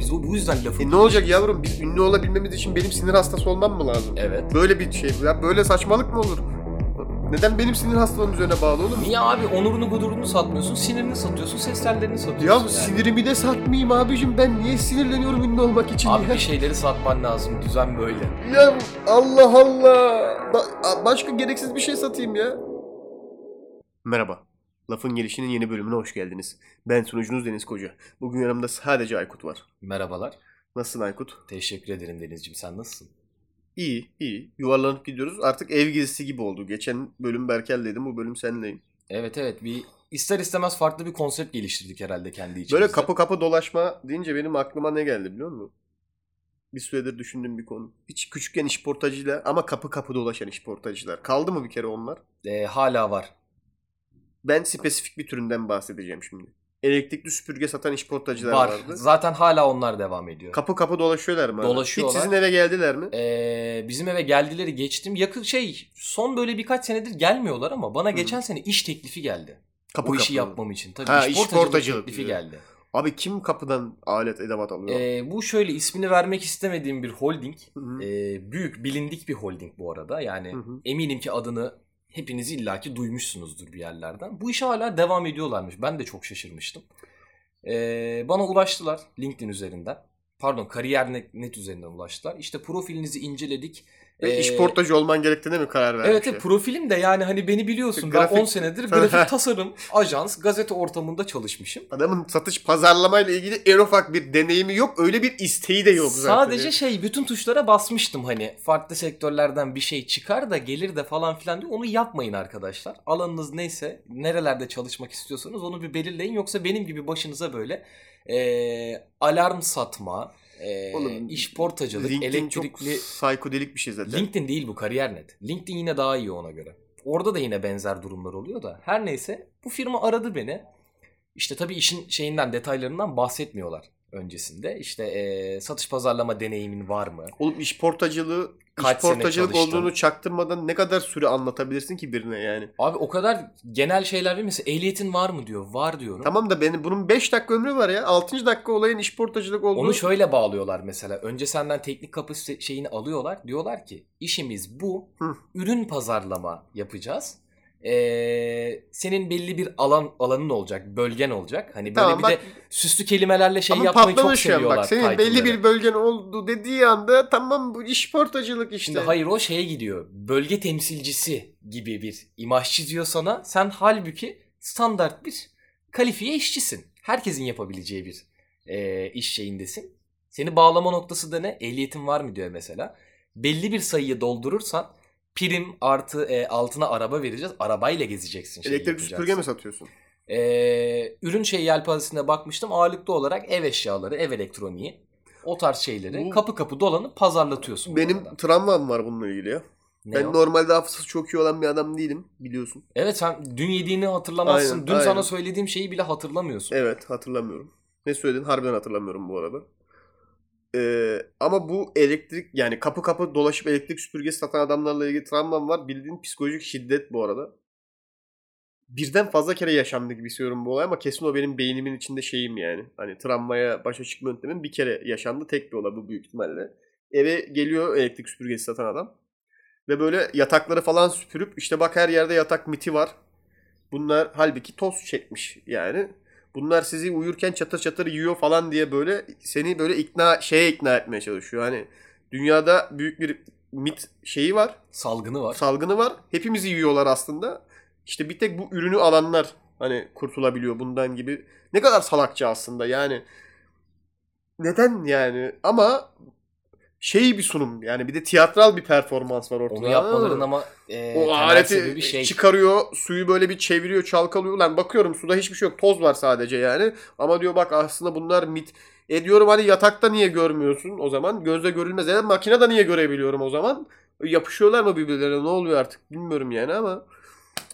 Biz bu yüzden lafı... E ne olacak yavrum? Biz ünlü olabilmemiz için benim sinir hastası olmam mı lazım? Evet. Böyle bir şey. Ya böyle saçmalık mı olur? Neden benim sinir hastalığım üzerine bağlı oğlum? Niye abi onurunu gudurunu satmıyorsun, sinirini satıyorsun, ses tellerini satıyorsun. Ya yani. sinirimi de satmayayım abicim. Ben niye sinirleniyorum ünlü olmak için Abi ya? bir şeyleri satman lazım, düzen böyle. Ya Allah Allah. Ba- başka gereksiz bir şey satayım ya. Merhaba. Lafın Gelişi'nin yeni bölümüne hoş geldiniz. Ben sunucunuz Deniz Koca. Bugün yanımda sadece Aykut var. Merhabalar. Nasılsın Aykut? Teşekkür ederim Denizciğim, sen nasılsın? İyi, iyi. Yuvarlanıp gidiyoruz. Artık ev gezisi gibi oldu. Geçen bölüm Berkel'deydim, bu bölüm senleyim. Evet evet, bir ister istemez farklı bir konsept geliştirdik herhalde kendi içimizde. Böyle kapı kapı dolaşma deyince benim aklıma ne geldi biliyor musun? Bir süredir düşündüğüm bir konu. Hiç küçükken işportacıyla ama kapı kapı dolaşan işportacılar. Kaldı mı bir kere onlar? Ee, hala var. Ben spesifik bir türünden bahsedeceğim şimdi. Elektrikli süpürge satan işportacılar Var. vardı. Zaten hala onlar devam ediyor. Kapı kapı dolaşıyorlar mı? Dolaşıyorlar. Hiç sizin eve geldiler mi? Ee, bizim eve geldileri geçtim. Yakın şey son böyle birkaç senedir gelmiyorlar ama bana geçen sene iş teklifi geldi. Kapı işi kapı. yapmam için. Tabii Ha, işportacılık işportacılık teklifi diyor. geldi. Abi kim kapıdan alet edevat alıyor? Ee, bu şöyle ismini vermek istemediğim bir holding. Hı hı. Ee, büyük bilindik bir holding bu arada. Yani Hı hı. eminim ki adını hepiniz illaki duymuşsunuzdur bir yerlerden. Bu işe hala devam ediyorlarmış. Ben de çok şaşırmıştım. Ee, bana ulaştılar LinkedIn üzerinden. Pardon kariyer.net üzerinden ulaştılar. İşte profilinizi inceledik. Ve Ee, işportacı olman gerektiğine mi karar vermiş? Evet, profilim de yani hani beni biliyorsun. Grafik- Ben 10 senedir grafik tasarım, ajans, gazete ortamında çalışmışım. Adamın satış pazarlamayla ilgili en ufak bir deneyimi yok. Öyle bir isteği de yok zaten. Sadece şey bütün tuşlara basmıştım hani farklı sektörlerden bir şey çıkar da gelir de falan filan diye onu yapmayın arkadaşlar. Alanınız neyse nerelerde çalışmak istiyorsanız onu bir belirleyin yoksa benim gibi başınıza böyle eee, alarm satma, eee Oğlum, iş portacılık, LinkedIn çok elektrikli psikodelik bir şey zaten. LinkedIn değil bu kariyer.net. LinkedIn yine daha iyi ona göre. Orada da yine benzer durumlar oluyor da. Her neyse bu firma aradı beni. İşte tabii işin şeyinden detaylarından bahsetmiyorlar öncesinde. İşte eee, satış pazarlama deneyimin var mı? Oğlum işportacılığı, Kaç işportacılık sene çalıştın? olduğunu çaktırmadan ne kadar süre anlatabilirsin ki birine yani? Abi o kadar genel şeyler değil? Mesela ehliyetin var mı diyor. Var diyorum. Tamam da benim bunun 5 dakika ömrü var ya. 6. dakika olayın işportacılık olduğu. Onu şöyle bağlıyorlar mesela. Önce senden teknik kapasite şeyini alıyorlar. Diyorlar ki işimiz bu. Hı. Ürün pazarlama yapacağız. Ee, senin belli bir alan alanın olacak, bölgen olacak. Hani böyle Tamam, bir bak- de süslü kelimelerle şey yapmayı çok seviyorlar. bak. Senin belli bir bölgen oldu dediği anda tamam bu işportacılık işte. Şimdi hayır o şeye gidiyor. Bölge temsilcisi gibi bir imaj çiziyor sana. Sen halbuki standart bir kalifiye işçisin. Herkesin yapabileceği bir e, iş şeyindesin. Seni bağlama noktası da ne? Ehliyetin var mı diyor mesela. Belli bir sayıyı doldurursan prim artı e, altına araba vereceğiz. Arabayla gezeceksin. şeyi Elektrik yapacaksın. süpürge mi satıyorsun? Ee, ürün şey yelpazesine bakmıştım. Ağırlıklı olarak ev eşyaları, ev elektroniği. O tarz şeyleri Bu- kapı kapı dolanıp pazarlatıyorsun. Benim travmam var bununla ilgili ya. Ne ben o? normalde hafızası çok iyi olan bir adam değilim biliyorsun. Evet sen dün yediğini hatırlamazsın. Aynen, dün aynen. sana söylediğim şeyi bile hatırlamıyorsun. Evet hatırlamıyorum. Ne söyledin harbiden hatırlamıyorum bu arada. Ee, ama bu elektrik yani kapı kapı dolaşıp elektrik süpürgesi satan adamlarla ilgili travmam var. Bildiğin psikolojik şiddet bu arada. Birden fazla kere yaşandı gibi hissediyorum bu olay ama kesin o benim beynimin içinde şeyim yani. Hani travmaya başa çıkma yöntemim bir kere yaşandı. Tek bir olay bu büyük ihtimalle. Eve geliyor elektrik süpürgesi satan adam. Ve böyle yatakları falan süpürüp işte bak her yerde yatak miti var. Bunlar halbuki toz çekmiş yani. Bunlar sizi uyurken çatır çatır yiyor falan diye böyle seni böyle ikna şeye ikna etmeye çalışıyor. Hani dünyada büyük bir mit şeyi var, Salgını var. salgını var. Hepimizi yiyorlar aslında. İşte bir tek bu ürünü alanlar hani kurtulabiliyor bundan gibi. Ne kadar salakça aslında yani. Neden yani? Ama şey bir sunum yani bir de tiyatral bir performans var ortada. Onu yapmaların ama e, o aleti sebebi şey. çıkarıyor, suyu böyle bir çeviriyor, çalkalıyor. Lan bakıyorum suda hiçbir şey yok. Toz var sadece yani. Ama diyor bak aslında bunlar mit. E diyorum hani yatakta niye görmüyorsun o zaman? Gözle görülmez. Yani makinede niye görebiliyorum o zaman? Yapışıyorlar mı birbirlerine? Ne oluyor artık bilmiyorum yani ama.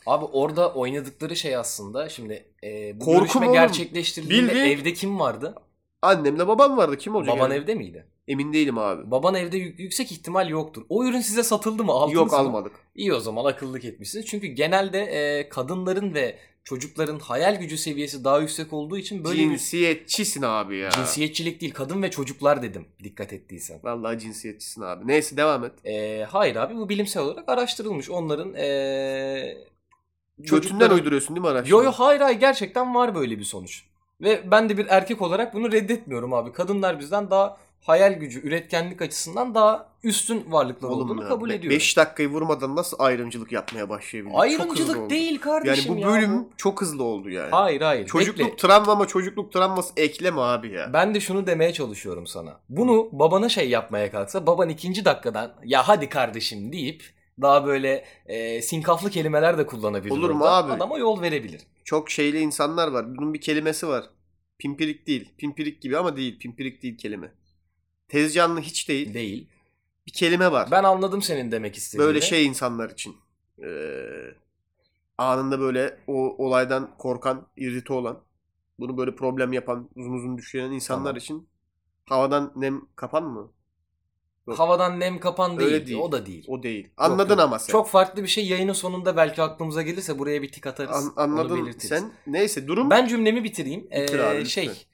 Abi orada oynadıkları şey aslında şimdi e, bu Korku görüşme oğlum? gerçekleştirildiğinde Bildiğin- evde kim vardı? Annemle babam vardı. Kim olacak? Baban yani? evde miydi? Emin değilim abi. Baban evde yük- yüksek ihtimal yoktur. O ürün size satıldı mı? Aldınız Yok mı? almadık. İyi o zaman akıllık etmişsiniz. Çünkü genelde e, kadınların ve çocukların hayal gücü seviyesi daha yüksek olduğu için böyle Cinsiyetçisin abi ya. bir cinsiyetçilik değil kadın ve çocuklar dedim dikkat ettiysen. Vallahi cinsiyetçisin abi. Neyse devam et. E, hayır abi bu bilimsel olarak araştırılmış. Onların e, Götünden çocukların- uyduruyorsun değil mi araştırma? Yo yo hayır hayır gerçekten var böyle bir sonuç. Ve ben de bir erkek olarak bunu reddetmiyorum abi. Kadınlar bizden daha hayal gücü, üretkenlik açısından daha üstün varlıklar olduğunu kabul ediyorum. 5 dakikayı vurmadan nasıl ayrımcılık yapmaya hızlı Ayrımcılık değil Yani kardeşim bu ya. bölüm çok hızlı oldu yani. Hayır hayır. Çocukluk Bekle. travma çocukluk travması ekleme abi ya. Ben de şunu demeye çalışıyorum sana. Bunu babana şey yapmaya kalksa baban ikinci dakikadan ya hadi kardeşim deyip daha böyle e, sinkaflı kelimeler de kullanabilir. Olur mu abi? Adama yol verebilir. Çok şeyli insanlar var. Bunun bir kelimesi var. Pimpirik değil. Pimpirik gibi ama değil. Pimpirik değil kelime. Tezcanlı hiç değil. Değil. Bir kelime var. Ben anladım senin demek istediğini. Böyle şey insanlar için. Ee, anında böyle o olaydan korkan, irrite olan, bunu böyle problem yapan, uzun uzun düşünen insanlar Tamam. için havadan nem kapan mı? Yok. Havadan nem kapan değil. Öyle değil. O da değil. O değil. Anladın yok. ama sen. Çok farklı bir şey yayının sonunda belki aklımıza gelirse buraya bir tik atarız. An- anladın sen. Neyse durum Ben cümlemi bitireyim. Bitir Ee, abi, şey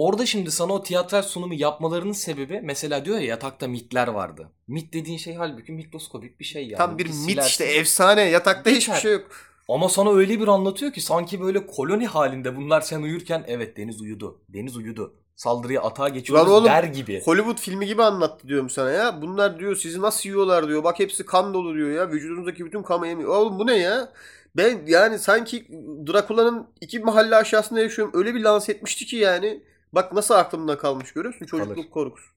orada şimdi sana o tiyatral sunumu yapmalarının sebebi mesela diyor ya yatakta mitler vardı. Mit dediğin şey halbuki mikroskopik bir şey yani. tam bir mit işte efsane. Yatakta hiçbir Geçer. şey yok. Ama sana öyle bir anlatıyor ki sanki böyle koloni halinde bunlar sen uyurken evet Deniz uyudu. Deniz uyudu. Saldırıya atağa geçiyoruz Lan oğlum, der gibi. Hollywood filmi gibi anlattı diyorum sana ya. Bunlar diyor sizi nasıl yiyorlar diyor. Bak hepsi kan dolu diyor ya. Vücudunuzdaki bütün kanı yemiyor. Oğlum bu ne ya? Ben yani sanki Drakula'nın iki mahalle aşağısında yaşıyorum. Öyle bir lanse etmişti ki yani. Bak nasıl aklımda kalmış görüyorsun çocukluk Kalır. korkusu.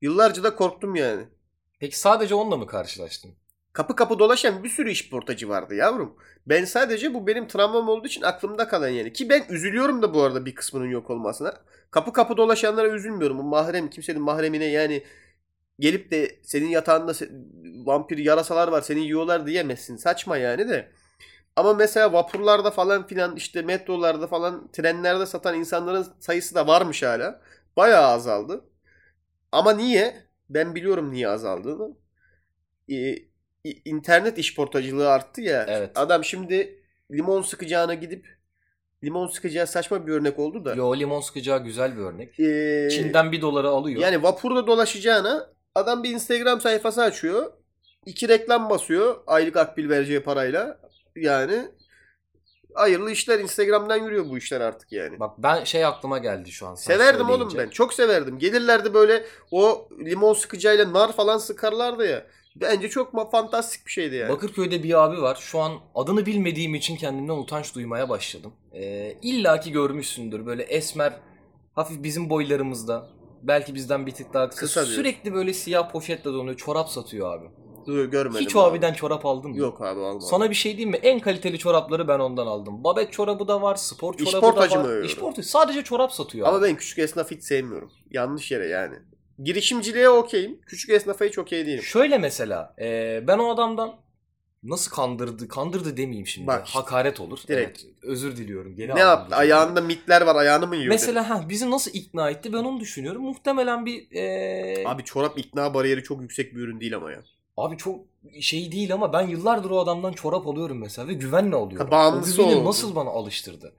Yıllarca da korktum yani. Peki sadece onunla mı karşılaştın? Kapı kapı dolaşan bir sürü işportacı vardı yavrum. Ben sadece bu benim travmam olduğu için aklımda kalan yani. Ki ben üzülüyorum da bu arada bir kısmının yok olmasına. Kapı kapı dolaşanlara üzülmüyorum. Bu mahrem kimsenin mahremine yani gelip de senin yatağında vampir yarasalar var seni yiyorlar diyemezsin. Saçma yani de. Ama mesela vapurlarda falan filan işte metrolarda falan trenlerde satan insanların sayısı da varmış hala. Bayağı azaldı. Ama niye? Ben biliyorum niye azaldığını. Ee, internet işportacılığı arttı ya. Evet. Adam şimdi limon sıkacağına gidip limon sıkacağı saçma bir örnek oldu da. Yo limon sıkacağı güzel bir örnek. Ee, Çin'den bir doları alıyor. yani vapurda dolaşacağına adam bir Instagram sayfası açıyor. iki reklam basıyor aylık akbil vereceği parayla. Yani hayırlı işler Instagram'dan yürüyor bu işler artık yani. Bak ben şey aklıma geldi şu an. sen Severdim oğlum söyleyince. ben. Çok severdim. Gelirlerdi böyle o limon sıkıcıyla nar falan sıkarlardı ya. Bence çok ma- fantastik bir şeydi yani. Bakırköy'de bir abi var. Şu an adını bilmediğim için kendimden utanç duymaya başladım. Ee, İlla ki görmüşsündür. Böyle esmer, hafif bizim boylarımızda. Belki bizden bir tık daha kısa. Kısa. Sürekli böyle siyah poşetle donuyor. Çorap satıyor abi. Görmedim. Hiç o abi. abiden çorap aldın mı? Yok abi almadım. Sana bir şey diyeyim mi? En kaliteli çorapları ben ondan aldım. Babet çorabı da var, spor çorabı İşportacı da mı var. öyle? İşportacı. Sadece çorap satıyor Ama abi. ben küçük esnaf hiç sevmiyorum. Yanlış yere yani. Girişimciliğe okeyim. Küçük esnafa hiç okey değilim. Şöyle mesela e, ben o adamdan nasıl kandırdı, kandırdı demeyeyim şimdi. Bak. Hakaret olur. Direkt. Evet, özür diliyorum. Geri Ne yaptı? Ayağında mitler var. Ayağını mı yiyor? Mesela ha bizi nasıl ikna etti ben onu düşünüyorum. Muhtemelen bir e. Abi çorap ikna bariyeri çok yüksek bir ürün değil ama ya. Abi çok şey değil ama ben yıllardır o adamdan çorap alıyorum mesela ve güvenle alıyorum. Bağımlısı o güveni oldu. nasıl bana alıştırdı?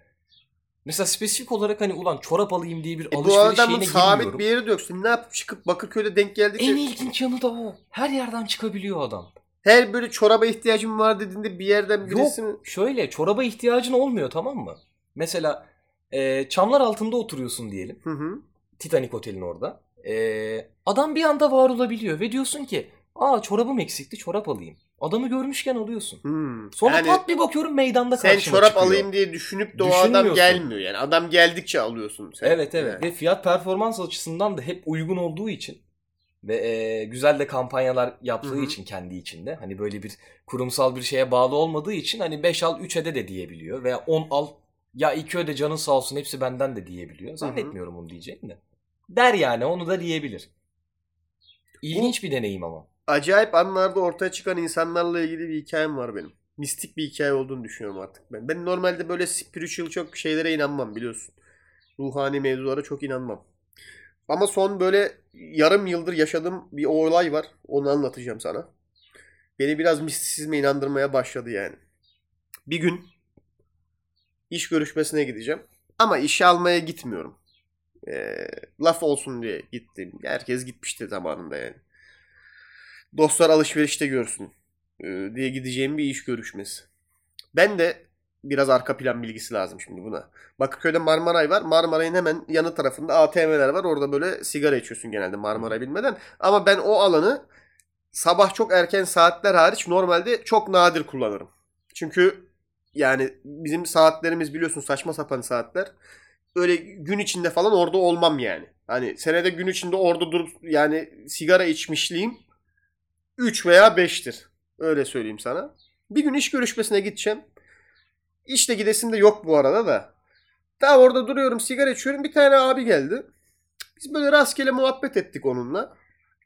Mesela spesifik olarak hani ulan çorap alayım diye bir E bu alışveriş adamın şeyine sabit girmiyorum. bir yeri döksün. Ne yapıp çıkıp Bakırköy'de denk geldi En ilginç yanı da o. Her yerden çıkabiliyor adam. her böyle çoraba ihtiyacım var dediğinde bir yerden birisi? Yok şöyle çoraba ihtiyacın olmuyor tamam mı? Mesela Ee, çamlar altında oturuyorsun diyelim. Hı hı. Titanic Otel'in orada. Ee, adam bir anda var olabiliyor ve diyorsun ki aa çorabım eksikti çorap alayım. Adamı görmüşken alıyorsun. Hmm. Sonra Yani pat bir bakıyorum meydanda sen karşıma çorap çıkıyor. alayım diye düşünüp de o adam gelmiyor yani. Adam geldikçe alıyorsun sen. Evet evet Yani. ve fiyat performans açısından da hep uygun olduğu için ve e, güzel de kampanyalar yaptığı Hı hı. için kendi içinde hani böyle bir kurumsal bir şeye bağlı olmadığı için hani 5 al 3 ede de diyebiliyor veya 10 al ya 2 öde canın sağ olsun hepsi benden de diyebiliyor. Zannetmiyorum onu diyeceğini de. Der yani onu da diyebilir. İlginç bir deneyim ama. Acayip anlarda ortaya çıkan insanlarla ilgili bir hikayem var benim. Mistik bir hikaye olduğunu düşünüyorum artık ben. Ben normalde böyle spiritual çok şeylere inanmam biliyorsun. Ruhani mevzulara çok inanmam. Ama son böyle yarım yıldır yaşadığım bir olay var. Onu anlatacağım sana. Beni biraz mistisizme inandırmaya başladı yani. Bir gün iş görüşmesine gideceğim. Ama işe almaya gitmiyorum. Ee, laf olsun diye gittim. Herkes gitmiştir zamanında yani. Dostlar alışverişte görsün e, diye gideceğim bir iş görüşmesi. Ben de biraz arka plan bilgisi lazım şimdi buna. Bakırköy'de Marmaray var. Marmaray'ın hemen yanı tarafında ATM'ler var. Orada böyle sigara içiyorsun genelde Marmaray bilmeden. Ama ben o alanı sabah çok erken saatler hariç normalde çok nadir kullanırım. Çünkü yani bizim saatlerimiz biliyorsun saçma sapan saatler. Öyle gün içinde falan orada olmam yani. Hani senede gün içinde orada durup yani sigara içmişliğim 3 veya 5'tir. Öyle söyleyeyim sana. Bir gün iş görüşmesine gideceğim. İşte gidesim de yok bu arada da. Daha orada duruyorum sigara içiyorum. Bir tane abi geldi. Biz böyle rastgele muhabbet ettik onunla.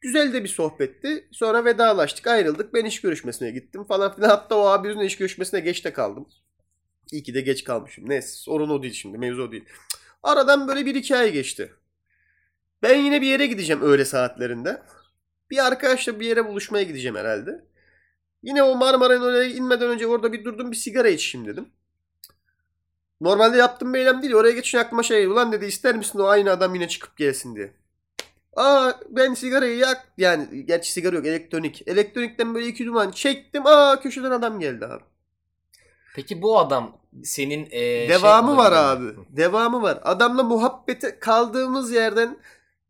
Güzel de bir sohbetti. Sonra vedalaştık ayrıldık. Ben iş görüşmesine gittim falan filan. Hatta o abi yüzünden iş görüşmesine geç de kaldım. İyi ki de geç kalmışım. Neyse sorun o değil şimdi. Mevzu o değil. Aradan böyle bir iki ay geçti. Ben yine bir yere gideceğim öğle saatlerinde. Bir arkadaşla bir yere buluşmaya gideceğim herhalde. Yine o Marmara'nın oraya inmeden önce orada bir durdum bir sigara içeyim dedim. Normalde yaptığım bir eylem değil. Oraya geçince aklıma şey. Ulan dedi ister misin o aynı adam yine çıkıp gelsin diye. Aa ben sigarayı yak yani gerçi sigara yok elektronik. Elektronikten böyle iki duman çektim. Aa köşeden adam geldi abi. Peki bu adam senin e, Devamı şey var abi. Devamı var. Adamla muhabbete kaldığımız yerden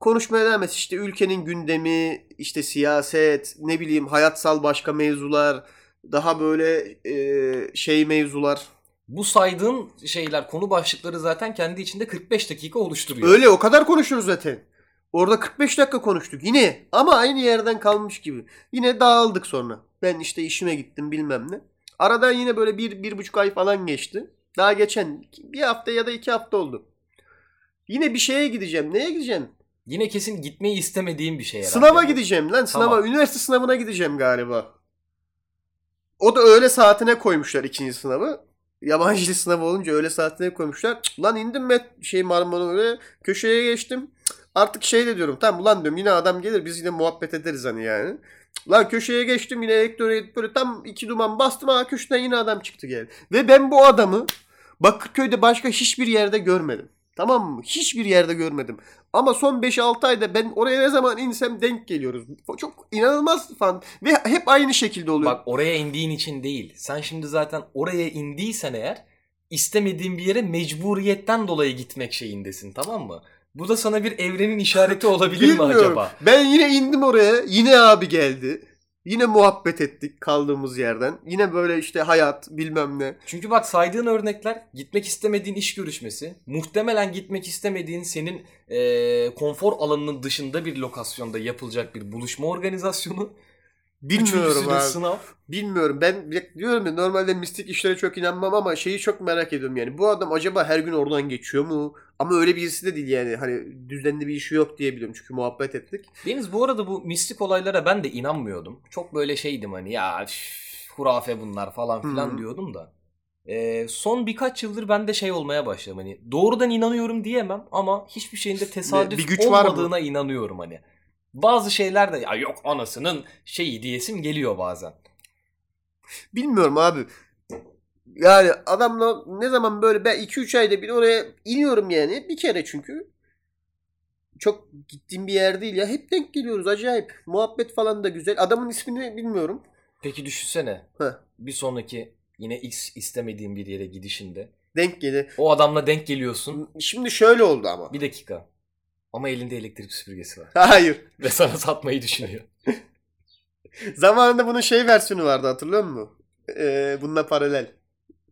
konuşmaya devam et. İşte ülkenin gündemi, işte siyaset, ne bileyim hayatsal başka mevzular, daha böyle e, şey mevzular. Bu saydığın şeyler konu başlıkları zaten kendi içinde 45 dakika oluşturuyor. Öyle o kadar konuşuruz zaten. Orada 45 dakika konuştuk yine ama aynı yerden kalmış gibi. Yine dağıldık sonra. Ben işte işime gittim bilmem ne. Aradan yine böyle bir, bir buçuk ay falan geçti. Daha geçen bir hafta ya da iki hafta oldu. Yine bir şeye gideceğim. Neye gideceğim? Yine kesin gitmeyi istemediğim bir şey herhalde. Sınava gideceğim lan. Sınava, Tamam. üniversite sınavına gideceğim galiba. O da öğle saatine koymuşlar ikinci sınavı. Yabancı dil sınavı olunca öğle saatine koymuşlar. Cık, lan indim ben şey Marmara öyle köşeye geçtim. Artık şey de diyorum. Tamam ulan diyorum yine adam gelir biz yine muhabbet ederiz hani yani. Cık, Lan köşeye geçtim yine elektronik böyle tam iki duman bastım ha köşeden yine adam çıktı geldi. Ve ben bu adamı Bakırköy'de başka hiçbir yerde görmedim. Tamam mı? Hiçbir yerde görmedim. Ama son 5-6 ayda ben oraya ne zaman insem denk geliyoruz. Çok inanılmaz fan. Ve hep aynı şekilde oluyor. Bak oraya indiğin için değil. Sen şimdi zaten oraya indiysen eğer istemediğin bir yere mecburiyetten dolayı gitmek şeyindesin tamam mı? Bu da sana bir evrenin işareti olabilir mi acaba? Ben yine indim oraya. Yine abi geldi. Yine muhabbet ettik kaldığımız yerden. Yine böyle işte hayat bilmem ne. Çünkü bak saydığın örnekler gitmek istemediğin iş görüşmesi, muhtemelen gitmek istemediğin senin eee, konfor alanının dışında bir lokasyonda yapılacak bir buluşma organizasyonu. Bilmiyorum abi. sınav. Bilmiyorum. Ben diyorum ya normalde mistik işlere çok inanmam ama şeyi çok merak ediyorum yani. Bu adam acaba her gün oradan geçiyor mu? Ama öyle birisi de değil yani. Hani düzenli bir işi yok diye biliyorum. Çünkü muhabbet ettik. Deniz bu arada bu mistik olaylara ben de inanmıyordum. Çok böyle şeydim hani ya üf, hurafe bunlar falan filan Hı. diyordum da. Ee, son birkaç yıldır ben de şey olmaya başladım hani doğrudan inanıyorum diyemem ama hiçbir şeyin de tesadüf Bir güç var mı? olmadığına inanıyorum hani. Bazı şeyler de ya yok anasının şeyi diyesim geliyor bazen. Bilmiyorum abi. Yani adamla ne zaman böyle ben 2-3 ayda bir oraya iniyorum yani. Bir kere çünkü. Çok gittiğim bir yer değil ya. Hep denk geliyoruz acayip. Muhabbet falan da güzel. Adamın ismini bilmiyorum. Peki düşünsene Heh. bir sonraki yine X istemediğin bir yere gidişinde Denk gelir. O adamla denk geliyorsun. Şimdi şöyle oldu ama. Bir dakika. Ama elinde elektrik süpürgesi var. Hayır. Ve sana satmayı düşünüyor. Zamanında bunun şey versiyonu vardı hatırlıyor musun? Ee, bununla paralel.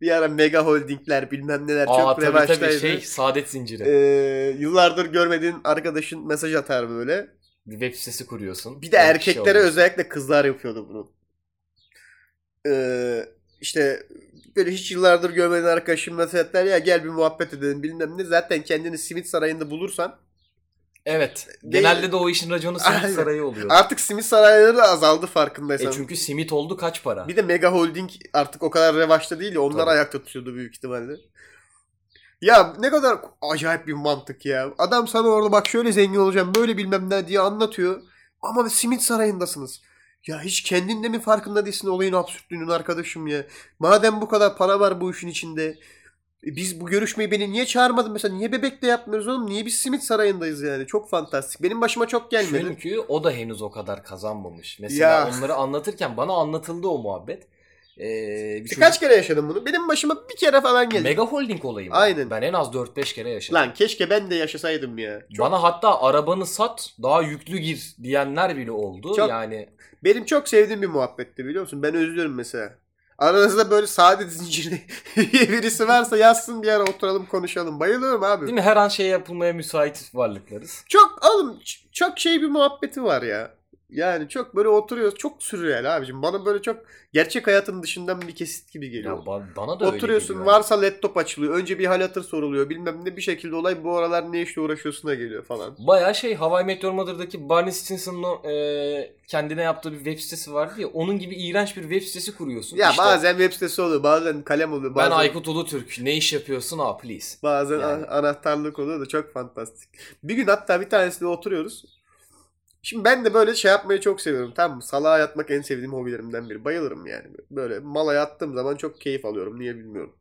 Bir ara mega holdingler bilmem neler Aa çok tabii tabii şey saadet zinciri. Ee, yıllardır görmediğin arkadaşın mesaj atar böyle. bir web sitesi kuruyorsun. Bir de kişi erkeklere oluyorsun. özellikle kızlar yapıyordu bunu. Ee, işte böyle hiç yıllardır görmediğin arkadaşın mesaj atar ya gel bir muhabbet edelim bilmem ne. Zaten kendini simit sarayında bulursan Evet. Değil- Genelde de o işin raconu simit Aynen. sarayı oluyor. artık simit sarayları da azaldı farkındaysan. E çünkü simit oldu kaç para? Bir de mega holding artık o kadar revaçta değil ya onlar Tabii. ayakta tutuyordu büyük ihtimalle. Ya ne kadar acayip bir mantık ya. Adam sana orada bak şöyle zengin olacağım böyle bilmem ne diye anlatıyor. Ama simit sarayındasınız. Ya hiç kendin de mi farkında değilsin olayın absürtlüğünün arkadaşım ya. Madem bu kadar para var bu işin içinde. E Biz bu görüşmeyi beni niye çağırmadın mesela? Niye bebekle yapmıyoruz oğlum? Niye biz simit sarayındayız yani? Çok fantastik. Benim başıma çok gelmedi. Çünkü o da henüz o kadar kazanmamış. Mesela Ya. onları anlatırken bana anlatıldı o muhabbet. Ee, bir E, Kaç kere yaşadım bunu? Benim başıma bir kere falan geldi. Mega holding olayı mı? Aynen. Ben en az 4-5 kere yaşadım. Lan keşke ben de yaşasaydım ya. Çok- Bana hatta arabanı sat daha yüklü gir diyenler bile oldu. Çok- Yani Benim çok sevdiğim bir muhabbetti biliyor musun? Ben özlüyorum mesela. Aranızda böyle saadet zinciri birisi varsa yazsın bir ara oturalım konuşalım. Bayılıyorum abi. değil mi her an şey yapılmaya müsait varlıklarız. Çok oğlum çok şey bir muhabbeti var ya. Yani çok böyle oturuyoruz. Çok sürreal abicim. Bana böyle çok gerçek hayatın dışından bir kesit gibi Ya geliyor. ba- bana da öyle Oturuyorsun geliyor. varsa laptop açılıyor. Önce bir hal hatır soruluyor. Bilmem ne bir şekilde olay bu aralar ne işle uğraşıyorsun da geliyor falan. Baya şey Hawaii I Met Your Mother'daki Barney Stinson'ın o, e, kendine yaptığı bir web sitesi vardı ya onun gibi iğrenç bir web sitesi kuruyorsun. Ya İşte bazen web sitesi oluyor. Bazen kalem oluyor. ben Bazen... Aykut Ulutürk ne iş yapıyorsun ha please. Bazen Yani. anahtarlık oluyor da çok fantastik. Bir gün hatta bir tanesinde oturuyoruz. Şimdi ben de böyle şey yapmayı çok seviyorum. Tamam? Salağa yatmak en sevdiğim hobilerimden biri. Bayılırım yani. Böyle mala yattığım zaman çok keyif alıyorum. Niye bilmiyorum.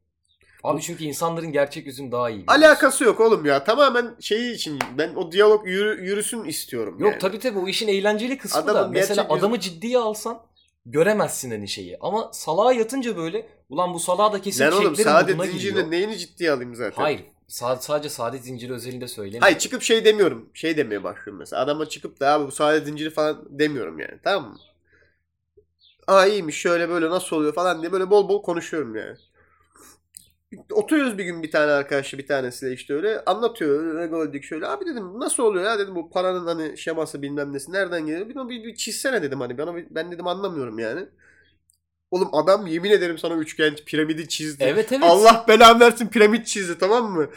Abi çünkü insanların gerçek yüzünü daha iyi biliyorsun. Alakası yok oğlum ya. Tamamen şeyi için ben o diyalog yürü- yürüsün istiyorum. Yok yani. tabii tabii o işin eğlenceli kısmı da. Adamın Mesela gerçek yüzü- adamı ciddiye alsan göremezsin hani şeyi. Ama salağa yatınca böyle ulan bu salağa da kesin Lan oğlum zincirinin giriyor. neyini ciddiye alayım zaten. Hayır. Sa- sadece saadet zinciri özelinde söylemiyorum. Hayır çıkıp şey demiyorum. Şey demeye başlıyorum mesela. Adama çıkıp da abi bu saadet zinciri falan demiyorum yani. Tamam mı? Aa iyiymiş şöyle böyle nasıl oluyor falan diye böyle bol bol konuşuyorum yani. Oturuyoruz bir gün bir tane arkadaşla bir tanesiyle işte öyle anlatıyor. Ne gördük şöyle. Abi dedim nasıl oluyor ya dedim bu paranın hani şeması bilmem nesi nereden geliyor. Bir, bir, bir çizsene dedim hani bir- ben dedim anlamıyorum yani. Oğlum adam yemin ederim sana üçgen piramidi çizdi. Evet evet. Allah belanı versin piramit çizdi tamam mı?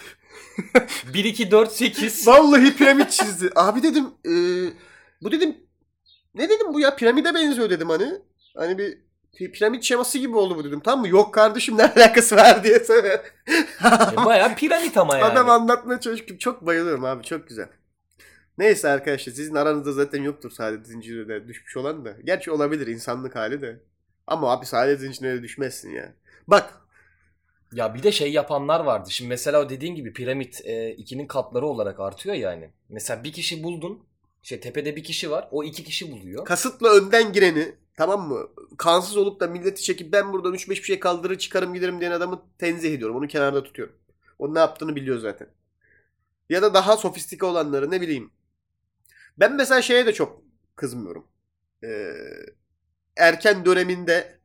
1 2 4 8. Vallahi piramit çizdi. Abi dedim e, bu dedim ne dedim bu ya piramide benziyor dedim hani. Hani bir pi- piramit şeması gibi oldu bu dedim. Tamam mı? Yok kardeşim ne alakası var diye söyle. Baya piramit ama yani. Adam anlatmaya çalışıyor. Çok bayılıyorum abi çok güzel. Neyse arkadaşlar sizin aranızda zaten yoktur saadet zincirine düşmüş olan da. Gerçi olabilir insanlık hali de. Ama abi saadet zincirine düşmezsin ya. Bak Ya bir de şey yapanlar vardı. Şimdi mesela o dediğin gibi piramit e, ikinin katları olarak artıyor yani. Mesela bir kişi buldun. Şey tepede bir kişi var. O iki kişi buluyor. kasıtla önden gireni tamam mı? Kansız olup da milleti çekip ben buradan 3-5 bir şey kaldırır çıkarım giderim diyen adamı tenzih ediyorum. Onu kenarda tutuyorum. O ne yaptığını biliyor zaten. Ya da daha sofistike olanları ne bileyim. Ben mesela şeye de çok kızmıyorum. Ee, erken döneminde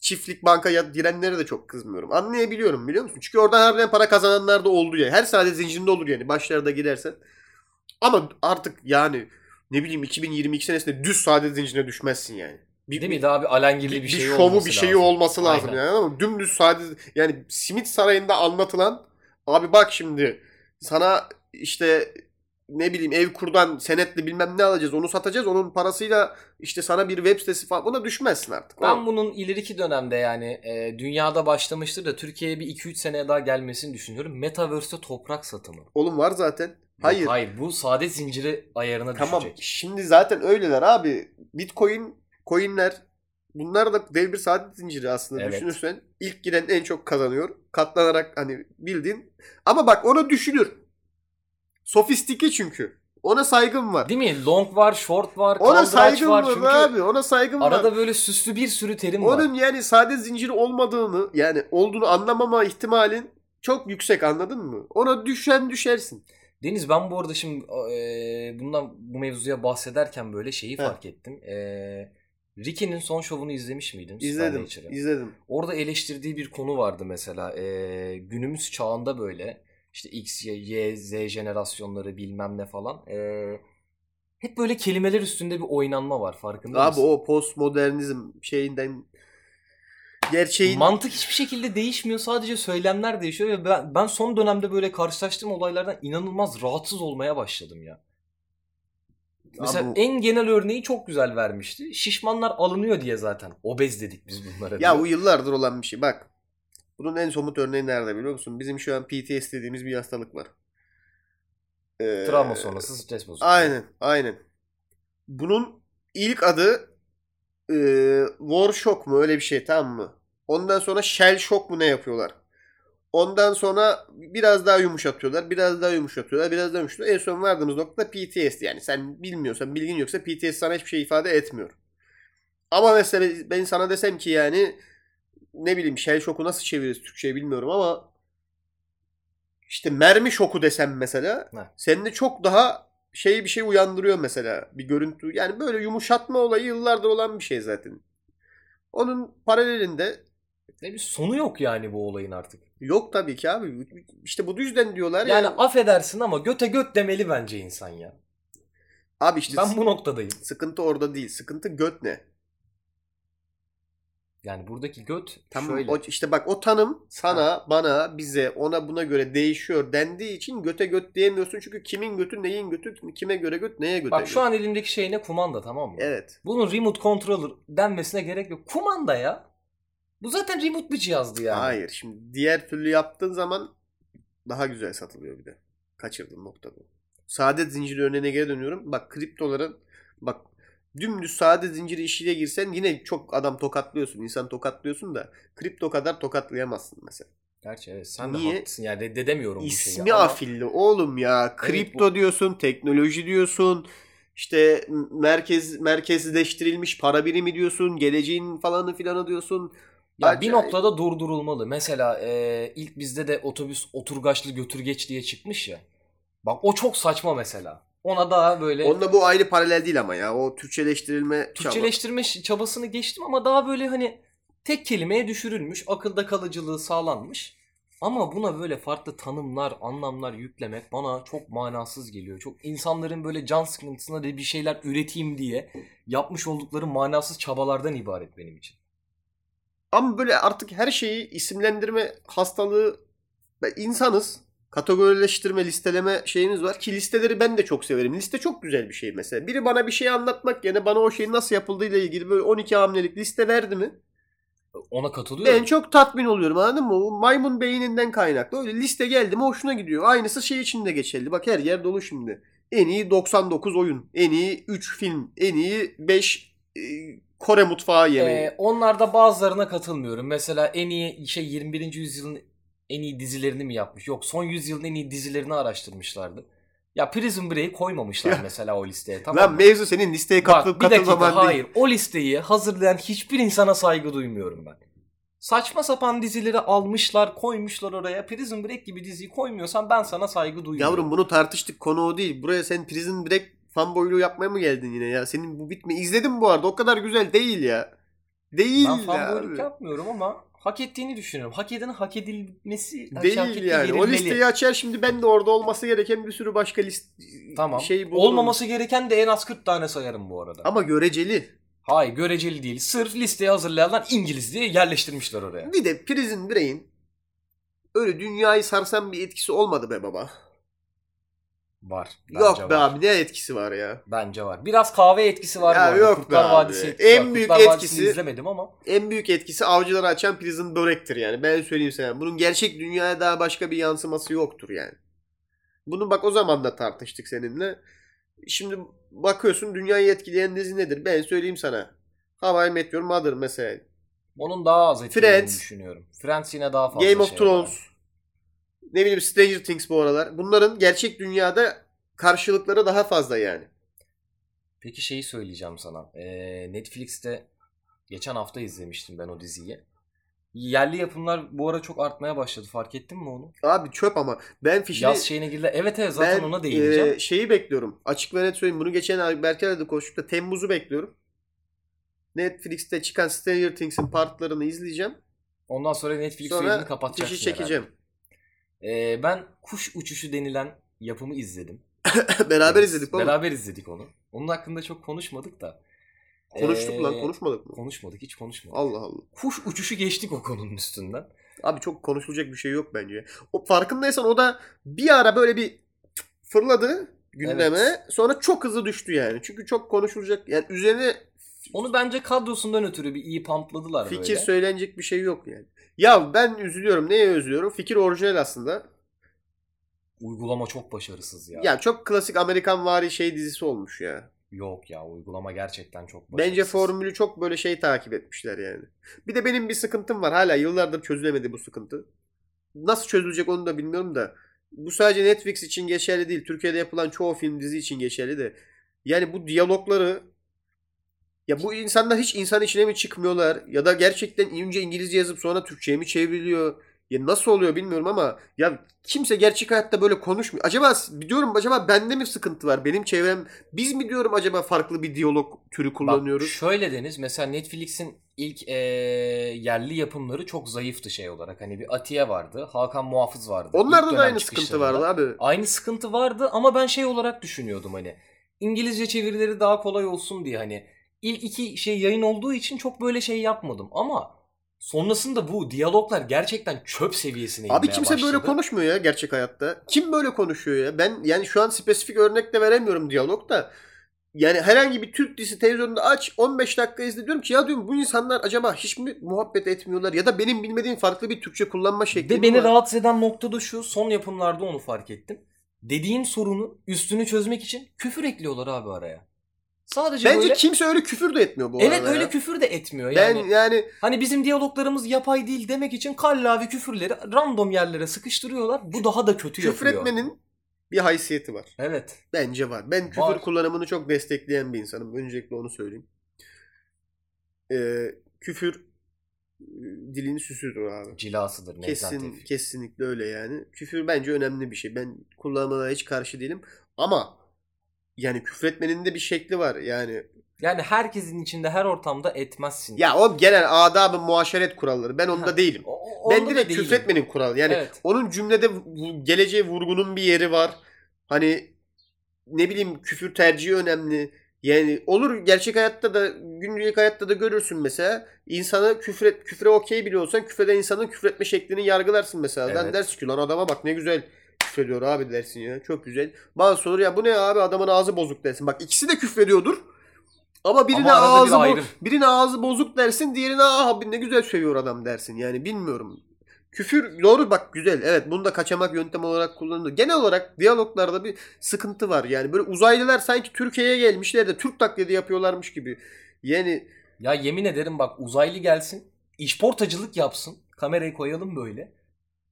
çiftlik banka girenlere de çok kızmıyorum. Anlayabiliyorum biliyor musun? Çünkü oradan harbiden para kazananlar da oldu ya. Her saadet zincirinde olur yani başlarda gidersen. Ama artık yani ne bileyim 2022 senesinde düz saadet zincirine düşmezsin yani. Bir, Değil mi? Daha bir alengirli bir, bir, şey şovu olması bir şeyi lazım. olması lazım Aynen. yani ama dümdüz saadet yani simit sarayında anlatılan abi bak şimdi sana işte ne bileyim ev kurdan senetli bilmem ne alacağız onu satacağız onun parasıyla işte sana bir web sitesi falan buna düşmezsin artık. Ben Oğlum, bunun ileriki dönemde yani e, dünyada başlamıştır da Türkiye'ye bir 2-3 seneye daha gelmesini düşünüyorum. Metaverse'te toprak satımı. Yok, Oğlum var zaten. Hayır. hayır bu saadet zinciri ayarına Tamam. düşecek. Şimdi zaten öyleler abi. Bitcoin, coinler bunlar da dev bir saadet zinciri aslında Evet. düşünürsen. ilk giren en çok kazanıyor. Katlanarak hani bildiğin. Ama bak onu düşünür. Sofistike çünkü. Ona saygım var. Değil mi? Long var, short var, Ona saygım var. var, Çünkü abi. Ona saygım var. arada böyle süslü bir sürü terim var. Onun yani saadet zinciri olmadığını yani olduğunu anlamama ihtimalin çok yüksek anladın mı? Ona düşen düşersin. Deniz ben bu arada şimdi e, bundan bu mevzuya bahsederken böyle şeyi Heh. fark ettim. E, Ricky'nin son şovunu izlemiş miydin? İzledim. İzledim. Orada eleştirdiği bir konu vardı mesela. E, günümüz çağında böyle işte X, Y, Y, Z jenerasyonları bilmem ne falan. E, hep böyle kelimeler üstünde bir oynanma var farkında Abi mısın? o postmodernizm şeyinden gerçeğin Mantık hiçbir şekilde değişmiyor. Sadece söylemler değişiyor ve ben, ben son dönemde böyle karşılaştığım olaylardan inanılmaz rahatsız olmaya başladım ya. Mesela bu- en genel örneği çok güzel vermişti. Şişmanlar alınıyor diye zaten. Obez dedik biz bunlara. Ya bu yıllardır olan bir şey. Bak. Bunun en somut örneği nerede biliyor musun? Bizim şu an PTSD dediğimiz bir hastalık var. Ee, Travma sonrası stres bozukluğu. Aynen, aynen. Bunun ilk adı e, War Shock mu öyle bir şey tamam mı? Ondan sonra Shell Shock mu ne yapıyorlar? Ondan sonra biraz daha yumuşatıyorlar, biraz daha yumuşatıyorlar, biraz daha yumuşatıyorlar. En son vardığımız nokta PTSD. Yani sen bilmiyorsan, bilgin yoksa PTSD sana hiçbir şey ifade etmiyor. Ama mesela ben sana desem ki yani ne bileyim Shell Shock'u nasıl çeviririz Türkçe'ye bilmiyorum ama işte mermi şoku desem mesela Heh. sende çok daha şey bir şey uyandırıyor mesela bir görüntü. Yani böyle yumuşatma olayı yıllardır olan bir şey zaten. Onun paralelinde Ne bir sonu yok yani bu olayın artık. yok tabii ki abi. İşte bu yüzden diyorlar Yani ya. affedersin ama göte göt demeli bence insan ya. Abi işte Ben bu noktadayım. sıkıntı orada değil. Sıkıntı göt ne? Yani buradaki göt Tamam şöyle. o, işte bak o tanım sana, bana, bize, ona buna göre değişiyor dendiği için göte göt diyemiyorsun. Çünkü kimin götü, neyin götü, kime göre göt, neye göre Bak göt. şu an elimdeki şey ne? Kumanda tamam mı? Evet. Bunun remote controller denmesine gerek yok. Kumanda ya. Bu zaten remote bir cihazdı yani. Hayır. Şimdi diğer türlü yaptığın zaman daha güzel satılıyor bir de. Kaçırdığın nokta bu. Saadet zinciri örneğine geri dönüyorum. Bak kriptoların bak dümdüz saadet zinciri işine girsen yine çok adam tokatlıyorsun. insan tokatlıyorsun da kripto kadar tokatlayamazsın mesela. Gerçi evet sen de Niye? haklısın yani reddedemiyorum bu İsmi şeyi. ama- afilli oğlum ya. Kripto diyorsun, teknoloji diyorsun. işte merkez merkezleştirilmiş para birimi diyorsun, geleceğin falanı filanı diyorsun. Ya Acayip. bir noktada durdurulmalı. Mesela e, ilk bizde de otobüs oturgaçlı götürgeç diye çıkmış ya. Bak o çok saçma mesela. Ona daha böyle Onunla bu ayrı paralel değil ama ya. O Türkçeleştirilme çaba. Türkçeleştirme ş- çabasını geçtim ama daha böyle hani tek kelimeye düşürülmüş, akılda kalıcılığı sağlanmış. Ama buna böyle farklı tanımlar, anlamlar yüklemek bana çok manasız geliyor. Çok insanların böyle can sıkıntısına da bir şeyler üreteyim diye yapmış oldukları manasız çabalardan ibaret benim için. Ama böyle artık her şeyi isimlendirme hastalığı insanız. Kategorileştirme, listeleme şeyimiz var ki listeleri ben de çok severim. Liste çok güzel bir şey mesela. Biri bana bir şey anlatmak yerine bana o şeyin nasıl yapıldığıyla ilgili böyle 12 hamlelik liste verdi mi? Ona katılıyorum. Ben çok tatmin oluyorum anladın mı? O maymun beyninden kaynaklı. Öyle liste geldi mi hoşuna gidiyor. Aynısı şey için de geçerli. Bak her yer dolu şimdi. En iyi 99 oyun. En iyi 3 film. En iyi 5 e, Kore mutfağı yemeği. Ee, onlarda bazılarına katılmıyorum. Mesela en iyi şey 21. yüzyılın en iyi dizilerini mi yapmış? Yok son yüzyılın en iyi dizilerini araştırmışlardı. Ya Prison Break'i koymamışlar Ya. mesela o listeye tamam Lan mı? mevzu senin listeye katılıp katılmaman değil. hayır. O listeyi hazırlayan hiçbir insana saygı duymuyorum ben. Saçma sapan dizileri almışlar koymuşlar oraya. Prison Break gibi diziyi koymuyorsan ben sana saygı duymuyorum. Yavrum bunu tartıştık konu o değil. Buraya sen Prison Break fanboyluğu yapmaya mı geldin yine ya? Senin bu bitme izledim bu arada. O kadar güzel değil ya. Değil ben ya. fanboyluk abi. yapmıyorum ama hak ettiğini düşünüyorum. Hak edenin hak edilmesi hak Değil ettiği yani. O listeyi açar şimdi ben de orada olması gereken bir sürü başka list Tamam. şey bulurum. Olmaması gereken de en az 40 tane sayarım bu arada. ama göreceli. Hayır göreceli değil. Sırf listeyi hazırlayanlar İngiliz diye yerleştirmişler oraya. Bir de Prison Break'in öyle dünyayı sarsan bir etkisi olmadı be baba. Var. Bence yok be var. abi ne etkisi var ya. Bence var. Biraz kahve etkisi var Ya yok Kurtlar be abi. Vadisi etkisi En var. büyük Kurtlar etkisi- izlemedim ama. En büyük etkisi avcıları açan Prison Break'tir yani. Ben söyleyeyim sana. Bunun gerçek dünyaya daha başka bir yansıması yoktur yani. Bunu bak o zaman da tartıştık seninle. Şimdi bakıyorsun dünyayı etkileyen dizi nedir? Ben söyleyeyim sana. How I Met Your Mother mesela. Onun daha az etkilediğini Friends. düşünüyorum. Friends yine daha fazla Game of şey Thrones. var. Ne bileyim Stranger Things bu aralar. Bunların gerçek dünyada karşılıkları daha fazla yani. Peki şeyi söyleyeceğim sana. Ee, Netflix'te geçen hafta izlemiştim ben o diziyi. Yerli yapımlar bu ara çok artmaya başladı. Fark ettin mi onu? Abi çöp ama. Ben fişini Yaz şeyine girdi. Evet evet zaten ben ona değineceğim. e, şeyi bekliyorum. Açık ve net söyleyeyim. Bunu geçen Berker'le de konuştuk da Temmuz'u bekliyorum. Netflix'te çıkan Stranger Things'in partlarını izleyeceğim. Ondan sonra Netflix Sonra üyeliğini kapatacaksın fişi çekeceğim. Ee, ben Kuş Uçuşu denilen yapımı izledim. Beraber Evet, izledik oğlum. Beraber izledik onu. Onun hakkında çok konuşmadık da. Konuştuk Ee, lan konuşmadık mı? Konuşmadık hiç konuşmadık. Allah Allah. Kuş uçuşu geçtik o konunun üstünden. Abi çok konuşulacak bir şey yok bence. O farkındaysan o da bir ara böyle bir fırladı gündeme. Evet. Sonra çok hızlı düştü yani. Çünkü çok konuşulacak yani üzerine Onu bence kadrosundan ötürü bir iyi pampladılar fikir böyle. söylenecek bir şey yok yani. Ya ben üzülüyorum. Neye üzülüyorum? Fikir orijinal aslında. Uygulama çok başarısız ya. Ya çok klasik Amerikan vari şey dizisi olmuş ya. Yok ya uygulama gerçekten çok başarısız. Bence formülü çok böyle şey takip etmişler yani. Bir de benim bir sıkıntım var. Hala yıllardır çözülemedi bu sıkıntı. Nasıl çözülecek onu da bilmiyorum da. Bu sadece Netflix için geçerli değil. Türkiye'de yapılan çoğu film dizi için geçerli de. Yani bu diyalogları ya bu insanlar hiç insan içine mi çıkmıyorlar ya da gerçekten önce İngilizce yazıp sonra Türkçe'ye mi çevriliyor? Ya nasıl oluyor bilmiyorum ama ya kimse gerçek hayatta böyle konuşmuyor. Acaba diyorum acaba bende mi sıkıntı var? Benim çevrem biz mi diyorum acaba farklı bir diyalog türü kullanıyoruz? Bak şöyle deniz mesela Netflix'in ilk eee, yerli yapımları çok zayıftı şey olarak. Hani bir Atiye vardı, Hakan Muhafız vardı. Onlarda da aynı sıkıntı vardı abi. Aynı sıkıntı vardı ama ben şey olarak düşünüyordum hani. İngilizce çevirileri daha kolay olsun diye hani. İlk iki şey yayın olduğu için çok böyle şey yapmadım ama sonrasında bu diyaloglar gerçekten çöp seviyesine Abi kimse başladı. böyle konuşmuyor ya gerçek hayatta. Kim böyle konuşuyor ya? Ben yani şu an spesifik örnek de veremiyorum diyalog da. Yani herhangi bir Türk dizisi televizyonda aç 15 dakika izle diyorum ki ya diyorum bu insanlar acaba hiç mi muhabbet etmiyorlar ya da benim bilmediğim farklı bir Türkçe kullanma şekli Ve beni var? rahatsız eden nokta da şu son yapımlarda onu fark ettim. Dediğin sorunu üstünü çözmek için küfür ekliyorlar abi araya. Sadece Bence böyle... kimse öyle küfür de etmiyor bu Evet arada öyle ya. küfür de etmiyor Ben yani. yani Hani bizim diyaloglarımız yapay değil demek için kallavi küfürleri random yerlere sıkıştırıyorlar. Bu daha da kötü küfür yapıyor. etmenin bir haysiyeti var. Evet. Bence var. Ben küfür Var. kullanımını çok destekleyen bir insanım. Öncelikle onu söyleyeyim. Ee, küfür e, dilin süsüdür abi. Cilasıdır Kesin, kesinlikle öyle yani. Küfür bence önemli bir şey. Ben kullanmana hiç karşı değilim. Ama yani küfretmenin de bir şekli var. Yani Yani herkesin içinde her ortamda etmezsin. ya o genel adab-ı muaşeret kuralları. Ben onda Ha, değilim. O- Ben direkt değilim. küfretmenin kuralı. Yani Evet. onun cümlede geleceğe vurgunun bir yeri var. Hani ne bileyim küfür tercihi önemli. Yani olur gerçek hayatta da günlük hayatta da görürsün mesela. İnsanı küfret, küfre okey bile olsan küfreden insanın küfretme şeklini yargılarsın mesela. Ben Evet. dersin ki lan adama bak ne güzel küfrediyor abi dersin ya. Çok güzel. Bazı olur ya bu ne abi adamın ağzı bozuk dersin. Bak ikisi de küfrediyordur. Ama birine Ama ağzı bo- ayrım. birine ağzı bozuk dersin, diğerine "Aa abi ne güzel sövüyor adam dersin. Yani bilmiyorum. Küfür doğru bak güzel. Evet bunu da kaçamak yöntem olarak kullanılıyor. Genel olarak diyaloglarda bir sıkıntı var. Yani böyle uzaylılar sanki Türkiye'ye gelmişler de Türk taklidi yapıyorlarmış gibi. Yani Ya yemin ederim bak uzaylı gelsin. işportacılık yapsın. Kamerayı koyalım böyle.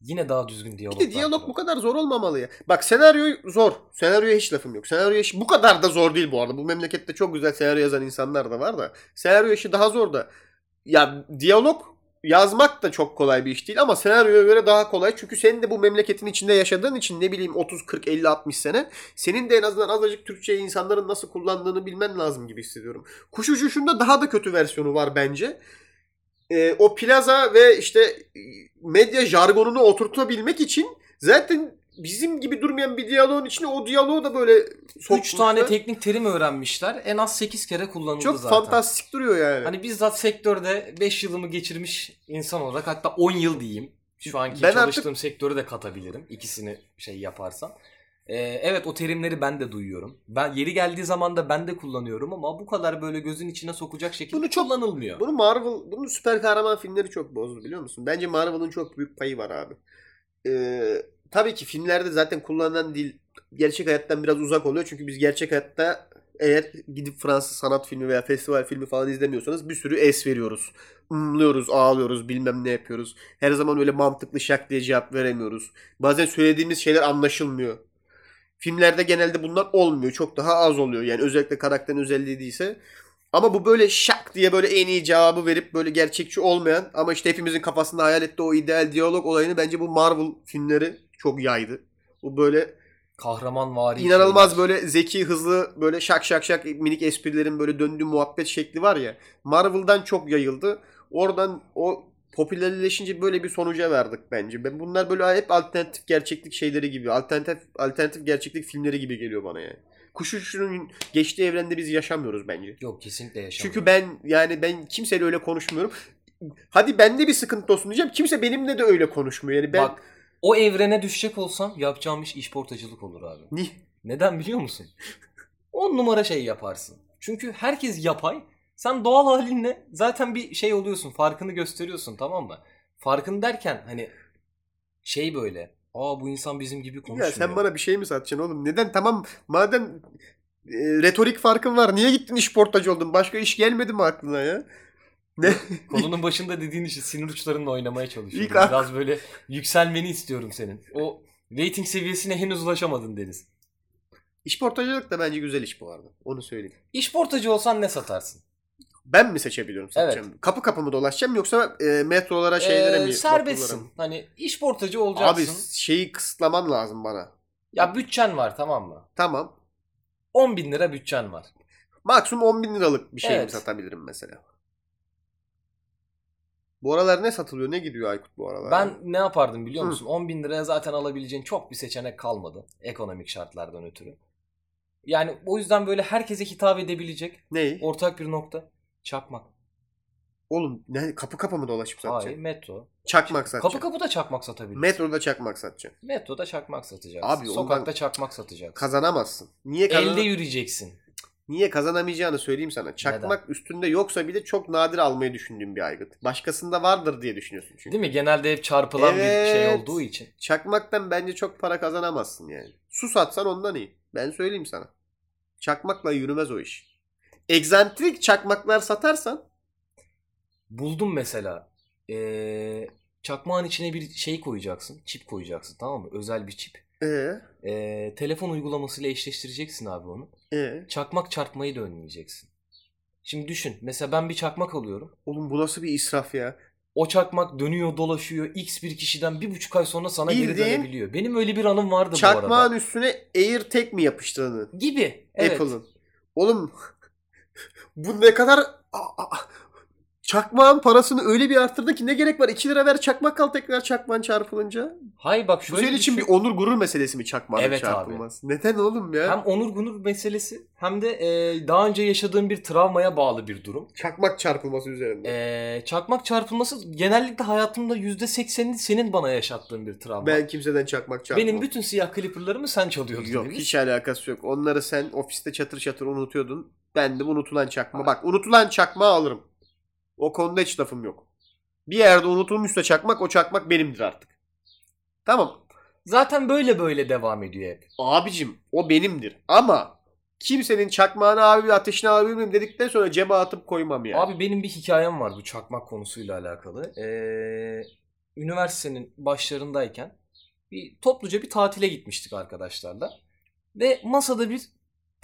Yine daha düzgün diyalog. bir de diyalog bu kadar zor olmamalı ya. Bak senaryo zor. Senaryoya hiç lafım yok. Senaryo işi bu kadar da zor değil bu arada. Bu memlekette çok güzel senaryo yazan insanlar da var da. Senaryo işi daha zor da. Ya diyalog yazmak da çok kolay bir iş değil ama senaryoya göre daha kolay. Çünkü senin de bu memleketin içinde yaşadığın için ne bileyim 30 40 50 60 sene senin de en azından azıcık Türkçeyi insanların nasıl kullandığını bilmen lazım gibi hissediyorum. Kuş uçuşunda daha da kötü versiyonu var bence. Ee, o plaza ve işte e, medya jargonunu oturtabilmek için zaten bizim gibi durmayan bir diyaloğun içine o diyaloğu da böyle 3 sokmuşlar. tane teknik terim öğrenmişler. En az 8 kere kullanıldı çok zaten. fantastik duruyor yani. Hani bizzat sektörde 5 yılımı geçirmiş insan olarak hatta 10 yıl diyeyim. Şu anki Ben çalıştığım sektörü de katabilirim. İkisini şey yaparsam. Ee, evet o terimleri ben de duyuyorum. Ben yeri geldiği zaman da ben de kullanıyorum ama bu kadar böyle gözün içine sokacak şekilde Bunu çok- kullanılmıyor. Bunu Marvel, bunu süper kahraman filmleri çok bozdu biliyor musun? Bence Marvel'ın çok büyük payı var abi. Ee, tabii ki filmlerde zaten kullanılan dil gerçek hayattan biraz uzak oluyor. Çünkü biz gerçek hayatta eğer gidip Fransız sanat filmi veya festival filmi falan izlemiyorsanız bir sürü es veriyoruz. Umluyoruz, ağlıyoruz, bilmem ne yapıyoruz. Her zaman öyle mantıklı şak diye cevap veremiyoruz. Bazen söylediğimiz şeyler anlaşılmıyor. Filmlerde genelde bunlar olmuyor. Çok daha az oluyor. Yani özellikle karakterin özelliği değilse. Ama bu böyle şak diye böyle en iyi cevabı verip böyle gerçekçi olmayan ama işte hepimizin kafasında hayal ettiği o ideal diyalog olayını bence bu Marvel filmleri çok yaydı. Bu böyle Kahraman vari. inanılmaz böyle zeki, hızlı böyle şak şak şak minik esprilerin böyle döndüğü muhabbet şekli var ya. Marvel'dan çok yayıldı. Oradan o popülerleşince böyle bir sonuca verdik bence. Ben bunlar böyle hep alternatif gerçeklik şeyleri gibi, alternatif alternatif gerçeklik filmleri gibi geliyor bana yani. Kuş uçuşunun geçtiği evrende biz yaşamıyoruz bence. Yok kesinlikle yaşamıyor. Çünkü ben yani ben kimseyle öyle konuşmuyorum. Hadi bende bir sıkıntı olsun diyeceğim. Kimse benimle de öyle konuşmuyor. Yani ben Bak o evrene düşecek olsam yapacağım iş işportacılık olur abi. Ni- Neden biliyor musun? On numara şey yaparsın. Çünkü herkes yapay. Sen doğal halinle zaten bir şey oluyorsun. Farkını gösteriyorsun tamam mı? Farkını derken hani şey böyle. Aa bu insan bizim gibi konuşmuyor. Ya sen bana bir şey mi satacaksın oğlum? Neden? Tamam madem e, retorik farkın var. Niye gittin işportacı oldun? Başka iş gelmedi mi aklına ya? Ne? Konunun başında dediğin için sinir uçlarınla oynamaya çalışıyorum. İlk ak- Biraz böyle yükselmeni istiyorum senin. O rating seviyesine henüz ulaşamadın Deniz. İşportacılık da bence güzel iş bu arada. Onu söyleyeyim. İşportacı olsan ne satarsın? Ben mi seçebiliyorum satacağım? Kapı kapı mı dolaşacağım yoksa e, metrolara şeylere Ee, mi? serbestsin. vapurlara? Hani işportacı olacaksın. Abi şeyi kısıtlaman lazım bana. Ya bütçen var tamam mı? Tamam. 10 bin lira bütçen var. Maksimum 10 bin liralık bir şey mi Evet. satabilirim mesela? Bu aralar ne satılıyor? Ne gidiyor Aykut bu aralar? Ben ne yapardım biliyor Hı. musun? 10 bin liraya zaten alabileceğin çok bir seçenek kalmadı. Ekonomik şartlardan ötürü. Yani o yüzden böyle herkese hitap edebilecek Neyi? ortak bir nokta. Çakmak. Oğlum ne kapı kapı mı dolaşıp satacağım? Hayır metro. Çakmak satacağım. Kapı kapı da çakmak satabilirsin. Metroda çakmak satacağım. Metroda çakmak satacaksın. Abi Sokakta çakmak satacaksın. Kazanamazsın. Niye kazan Elde yürüyeceksin. Niye kazanamayacağını söyleyeyim sana. Çakmak üstünde yoksa bile çok nadir almayı düşündüğüm bir aygıt. Başkasında vardır diye düşünüyorsun çünkü. Değil mi? Genelde hep çarpılan bir şey Evet. olduğu için. Çakmaktan bence çok para kazanamazsın yani. Su satsan ondan iyi. Ben söyleyeyim sana. Çakmakla yürümez o iş. Egzantrik çakmaklar satarsan Buldum mesela. Ee, çakmağın içine bir şey koyacaksın. Çip koyacaksın tamam mı? Özel bir çip. ee, Ee, telefon uygulamasıyla eşleştireceksin abi onu. ee. Çakmak çarpmayı da önleyeceksin. Şimdi düşün. Mesela ben bir çakmak alıyorum. Oğlum bu nasıl bir israf ya? O çakmak dönüyor dolaşıyor. X bir kişiden bir buçuk ay sonra sana geri Bildiğin dönebiliyor. Benim öyle bir anım vardı bu Çakmağın arada. üstüne AirTag mi yapıştırdın? Gibi. Evet. Apple'ın. Oğlum bu ne kadar. Çakmağın parasını öyle bir arttırdı ki ne gerek var? 2 lira ver çakmak al tekrar çakmağın çarpılınca. Hay bak Bu şöyle senin için bir düşün. onur gurur meselesi mi çakmağın Evet abi. çarpılması? Neden oğlum ya? Hem onur gunur meselesi hem de e, daha önce yaşadığım bir travmaya bağlı bir durum. Çakmak çarpılması üzerinde. E, çakmak çarpılması genellikle hayatımda %80'ini senin bana yaşattığın bir travma. ben kimseden çakmak çarpmam. Benim bütün siyah clipper'larımı sen çalıyordun. Yok Deniz. hiç alakası yok. Onları sen ofiste çatır çatır unutuyordun. Ben de bu unutulan çakma. Bak unutulan çakmağı alırım. O konuda hiç lafım yok. Bir yerde unutulmuşsa çakmak o çakmak benimdir artık. Tamam. Zaten böyle böyle devam ediyor hep. Abicim o benimdir. Ama kimsenin çakmağını abi alabilir miyim dedikten sonra cebe atıp koymam yani. Abi benim bir hikayem var bu çakmak konusuyla alakalı. Ee, üniversitenin başlarındayken bir topluca bir tatile gitmiştik arkadaşlarla. Ve masada bir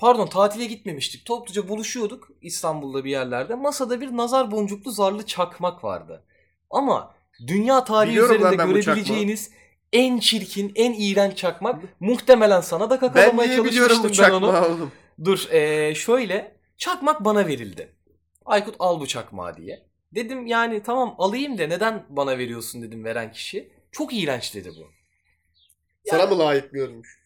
pardon tatile gitmemiştik. Topluca buluşuyorduk İstanbul'da bir yerlerde. Masada bir nazar boncuklu zarlı çakmak vardı. Ama dünya tarihi Biliyorum lan üzerinde ben bu görebileceğiniz en çirkin, en iğrenç çakmak muhtemelen sana da ben kakalamaya niye biliyorum bu çalışmıştım ben onu. çakmağı oğlum? Dur eee, şöyle çakmak bana verildi. Aykut al bu çakmağı diye. Dedim yani tamam alayım da neden bana veriyorsun dedim veren kişi. Çok iğrenç dedi bu. Sana mı layık görmüş?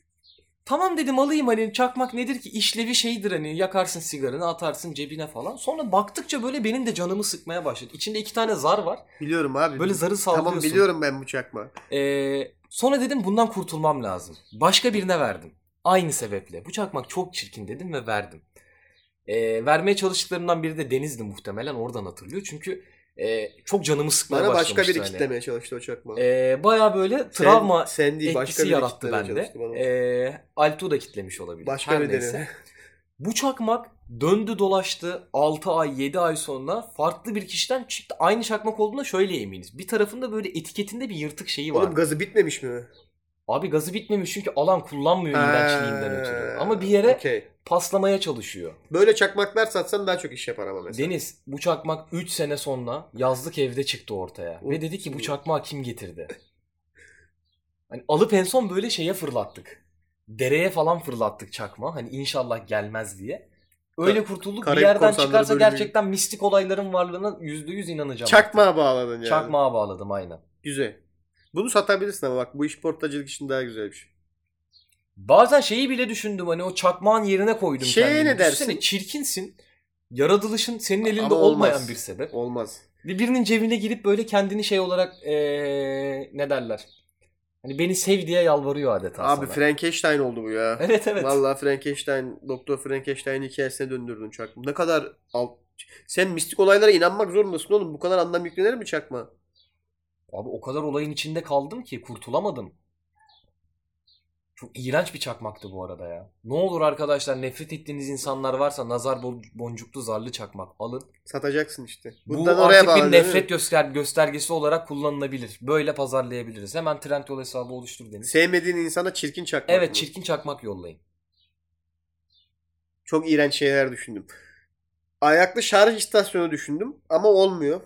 Tamam dedim alayım hani çakmak nedir ki işlevi şeydir hani yakarsın sigaranı atarsın cebine falan. Sonra baktıkça böyle benim de canımı sıkmaya başladı. İçinde iki tane zar var. Biliyorum abi. Böyle zarı sallıyorsun. Tamam biliyorum ben bu çakmağı. Ee, sonra dedim bundan kurtulmam lazım. Başka birine verdim. Aynı sebeple. Bu çakmak çok çirkin dedim ve verdim. Ee, vermeye çalıştıklarından biri de Deniz'di muhtemelen. Oradan hatırlıyor. Çünkü e, çok canımı sıkmaya Bana başlamıştı. başka biri hani. kitlemeye çalıştı o çakmağı. Ee, Baya böyle travma sen, sen değil, başka etkisi biri yarattı bende. bana. Ee, Altu da kitlemiş olabilir. Başka Her neyse. deneme. Bu çakmak döndü dolaştı 6 ay 7 ay sonra farklı bir kişiden çıktı. Aynı çakmak olduğuna şöyle eminiz. Bir tarafında böyle etiketinde bir yırtık şeyi var. Oğlum gazı bitmemiş mi? Abi gazı bitmemiş çünkü alan kullanmıyor Ha, iğrençliğinden ötürü. Ama bir yere okey. Paslamaya çalışıyor. Böyle çakmaklar satsan daha çok iş yapar ama mesela. Deniz bu çakmak 3 sene sonra yazlık evde çıktı ortaya. Ve dedi ki bu çakmağı kim getirdi? Hani alıp en son böyle şeye fırlattık. Dereye falan fırlattık çakma. Hani inşallah gelmez diye. Öyle kurtulduk. Bir Karayip yerden Korsanları çıkarsa bölümü- gerçekten mistik olayların varlığına %100 inanacağım. Çakmağa bağladın yani. Çakmağa bağladım aynen. Güzel. Bunu satabilirsin ama bak bu iş portacılık için daha güzel bir şey. Bazen şeyi bile düşündüm hani o çakmağın yerine koydum Şeye kendimi. ne dersin? Düşünsene, çirkinsin. Yaratılışın senin elinde Ama olmayan olmaz. bir sebep. Olmaz. Ve birinin cebine girip böyle kendini şey olarak eee, ne derler? Hani beni sev diye yalvarıyor adeta Abi sana. Frankenstein oldu bu ya. Evet evet. Vallahi Frankenstein, Doktor Frankenstein hikayesine döndürdün çakma. Ne kadar alt... Sen mistik olaylara inanmak zorundasın oğlum. Bu kadar anlam yüklenir mi çakma? Abi o kadar olayın içinde kaldım ki kurtulamadım. Çok iğrenç bir çakmaktı bu arada ya. Ne olur arkadaşlar nefret ettiğiniz insanlar varsa nazar bon- boncuklu zarlı çakmak alın. Satacaksın işte. Bu Bundan artık oraya bağlı. bir nefret göster göstergesi olarak kullanılabilir. Böyle pazarlayabiliriz. Hemen Trendyol hesabı oluştur Deniz. Sevmediğin insana çirkin çakmak. Evet mı? çirkin çakmak yollayın. Çok iğrenç şeyler düşündüm. Ayaklı şarj istasyonu düşündüm ama olmuyor.